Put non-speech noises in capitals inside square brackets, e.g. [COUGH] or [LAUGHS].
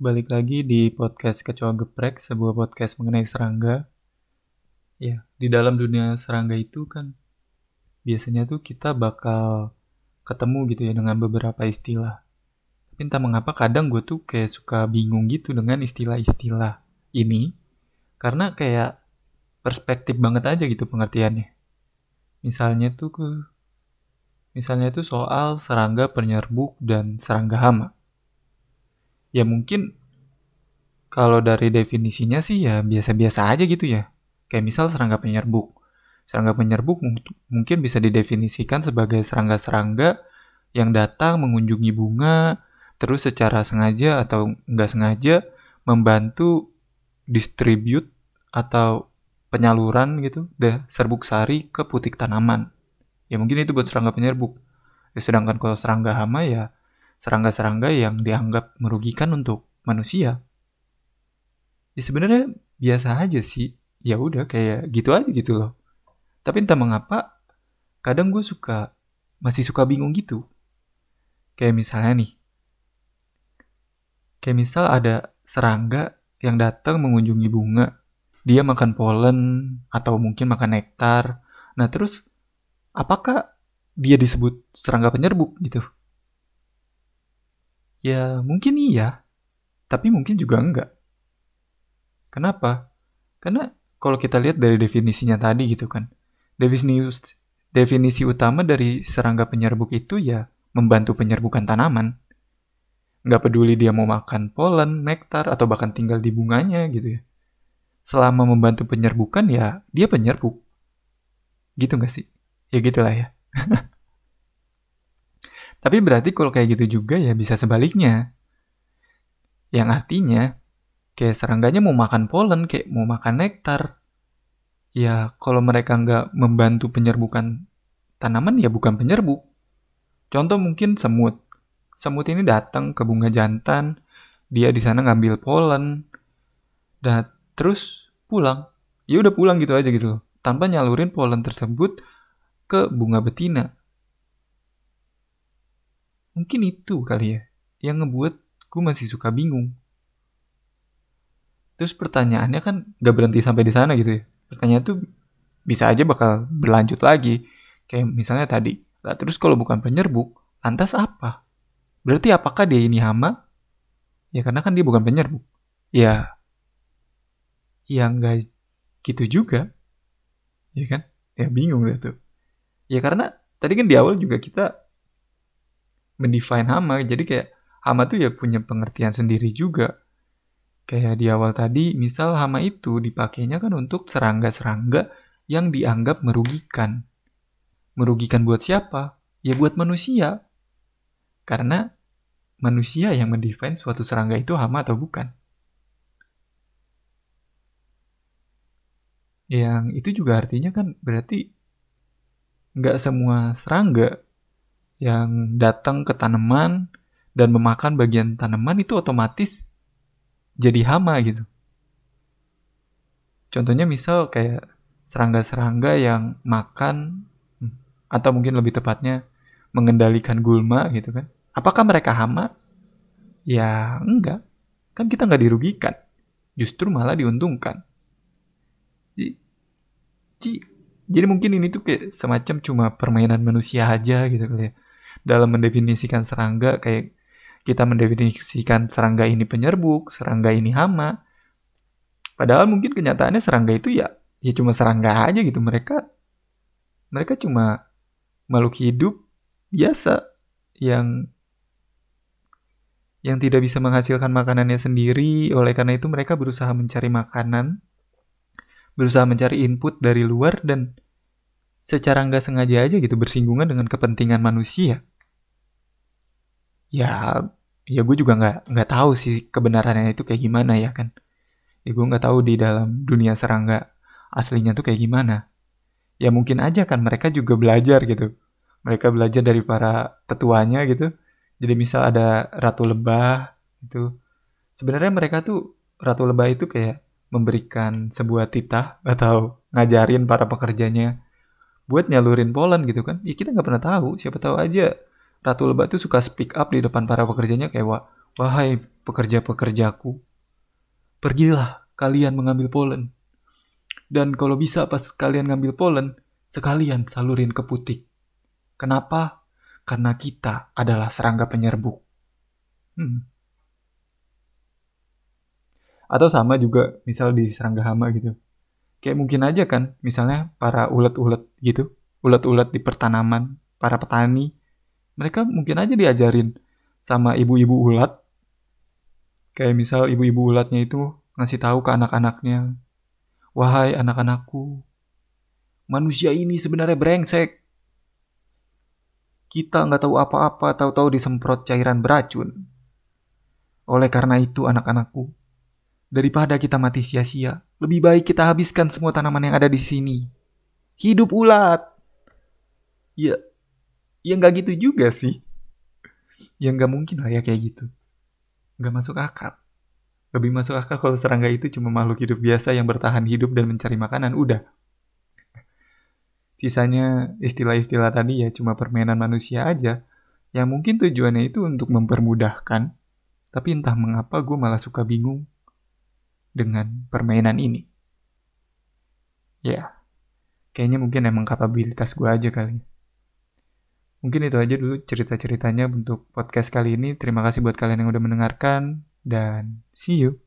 balik lagi di podcast Kecoa Geprek, sebuah podcast mengenai serangga. Ya, di dalam dunia serangga itu kan biasanya tuh kita bakal ketemu gitu ya dengan beberapa istilah. Tapi entah mengapa kadang gue tuh kayak suka bingung gitu dengan istilah-istilah ini. Karena kayak perspektif banget aja gitu pengertiannya. Misalnya tuh ke Misalnya itu soal serangga penyerbuk dan serangga hama ya mungkin kalau dari definisinya sih ya biasa-biasa aja gitu ya. Kayak misal serangga penyerbuk. Serangga penyerbuk mungkin bisa didefinisikan sebagai serangga-serangga yang datang mengunjungi bunga, terus secara sengaja atau nggak sengaja membantu distribute atau penyaluran gitu deh serbuk sari ke putik tanaman. Ya mungkin itu buat serangga penyerbuk. Ya, sedangkan kalau serangga hama ya serangga-serangga yang dianggap merugikan untuk manusia. Ya sebenarnya biasa aja sih. Ya udah kayak gitu aja gitu loh. Tapi entah mengapa kadang gue suka masih suka bingung gitu. Kayak misalnya nih. Kayak misal ada serangga yang datang mengunjungi bunga. Dia makan polen atau mungkin makan nektar. Nah terus apakah dia disebut serangga penyerbuk gitu? Ya mungkin iya, tapi mungkin juga enggak. Kenapa? Karena kalau kita lihat dari definisinya tadi gitu kan, definisi definisi utama dari serangga penyerbuk itu ya membantu penyerbukan tanaman. Nggak peduli dia mau makan polen, nektar, atau bahkan tinggal di bunganya gitu ya. Selama membantu penyerbukan ya dia penyerbuk. Gitu nggak sih? Ya gitulah ya. [LAUGHS] Tapi berarti kalau kayak gitu juga ya bisa sebaliknya. Yang artinya, kayak serangganya mau makan polen, kayak mau makan nektar. Ya, kalau mereka nggak membantu penyerbukan tanaman, ya bukan penyerbuk. Contoh mungkin semut. Semut ini datang ke bunga jantan, dia di sana ngambil polen, dan terus pulang. Ya udah pulang gitu aja gitu tanpa nyalurin polen tersebut ke bunga betina. Mungkin itu kali ya, yang ngebuat gue masih suka bingung. Terus pertanyaannya kan gak berhenti sampai di sana gitu ya. Pertanyaan tuh bisa aja bakal berlanjut lagi. Kayak misalnya tadi, lah terus kalau bukan penyerbuk, lantas apa? Berarti apakah dia ini hama? Ya karena kan dia bukan penyerbuk. Ya, ya nggak gitu juga. Ya kan? Ya bingung deh tuh. Ya karena tadi kan di awal juga kita mendefine hama. Jadi kayak hama tuh ya punya pengertian sendiri juga. Kayak di awal tadi misal hama itu dipakainya kan untuk serangga-serangga yang dianggap merugikan. Merugikan buat siapa? Ya buat manusia. Karena manusia yang mendefine suatu serangga itu hama atau bukan. Yang itu juga artinya kan berarti nggak semua serangga yang datang ke tanaman dan memakan bagian tanaman itu otomatis jadi hama gitu. Contohnya misal kayak serangga-serangga yang makan atau mungkin lebih tepatnya mengendalikan gulma gitu kan. Apakah mereka hama? Ya enggak. Kan kita nggak dirugikan. Justru malah diuntungkan. Jadi, jadi mungkin ini tuh kayak semacam cuma permainan manusia aja gitu kali ya dalam mendefinisikan serangga kayak kita mendefinisikan serangga ini penyerbuk, serangga ini hama. Padahal mungkin kenyataannya serangga itu ya ya cuma serangga aja gitu. Mereka mereka cuma makhluk hidup biasa yang yang tidak bisa menghasilkan makanannya sendiri. Oleh karena itu mereka berusaha mencari makanan, berusaha mencari input dari luar dan secara nggak sengaja aja gitu bersinggungan dengan kepentingan manusia ya ya gue juga nggak nggak tahu sih kebenarannya itu kayak gimana ya kan. Ya gue nggak tahu di dalam dunia serangga aslinya tuh kayak gimana. Ya mungkin aja kan mereka juga belajar gitu. Mereka belajar dari para tetuanya gitu. Jadi misal ada ratu lebah itu sebenarnya mereka tuh ratu lebah itu kayak memberikan sebuah titah atau ngajarin para pekerjanya buat nyalurin polen gitu kan. Ya kita nggak pernah tahu siapa tahu aja Ratu Lebah tuh suka speak up di depan para pekerjanya kayak wah wahai pekerja-pekerjaku, pergilah kalian mengambil polen. Dan kalau bisa pas kalian ngambil polen, sekalian salurin ke putik. Kenapa? Karena kita adalah serangga penyerbuk. Hmm. Atau sama juga misal di serangga hama gitu. Kayak mungkin aja kan, misalnya para ulet-ulet gitu, ulet-ulet di pertanaman, para petani, mereka mungkin aja diajarin sama ibu-ibu ulat. Kayak misal ibu-ibu ulatnya itu ngasih tahu ke anak-anaknya, "Wahai anak-anakku, manusia ini sebenarnya brengsek. Kita nggak tahu apa-apa, tahu-tahu disemprot cairan beracun. Oleh karena itu, anak-anakku, daripada kita mati sia-sia, lebih baik kita habiskan semua tanaman yang ada di sini. Hidup ulat. Ya, ya nggak gitu juga sih. Ya nggak mungkin lah ya kayak gitu. Nggak masuk akal. Lebih masuk akal kalau serangga itu cuma makhluk hidup biasa yang bertahan hidup dan mencari makanan. Udah. Sisanya istilah-istilah tadi ya cuma permainan manusia aja. Yang mungkin tujuannya itu untuk mempermudahkan tapi entah mengapa gue malah suka bingung dengan permainan ini. Ya, kayaknya mungkin emang kapabilitas gue aja kali. Mungkin itu aja dulu cerita-ceritanya untuk podcast kali ini. Terima kasih buat kalian yang udah mendengarkan dan see you.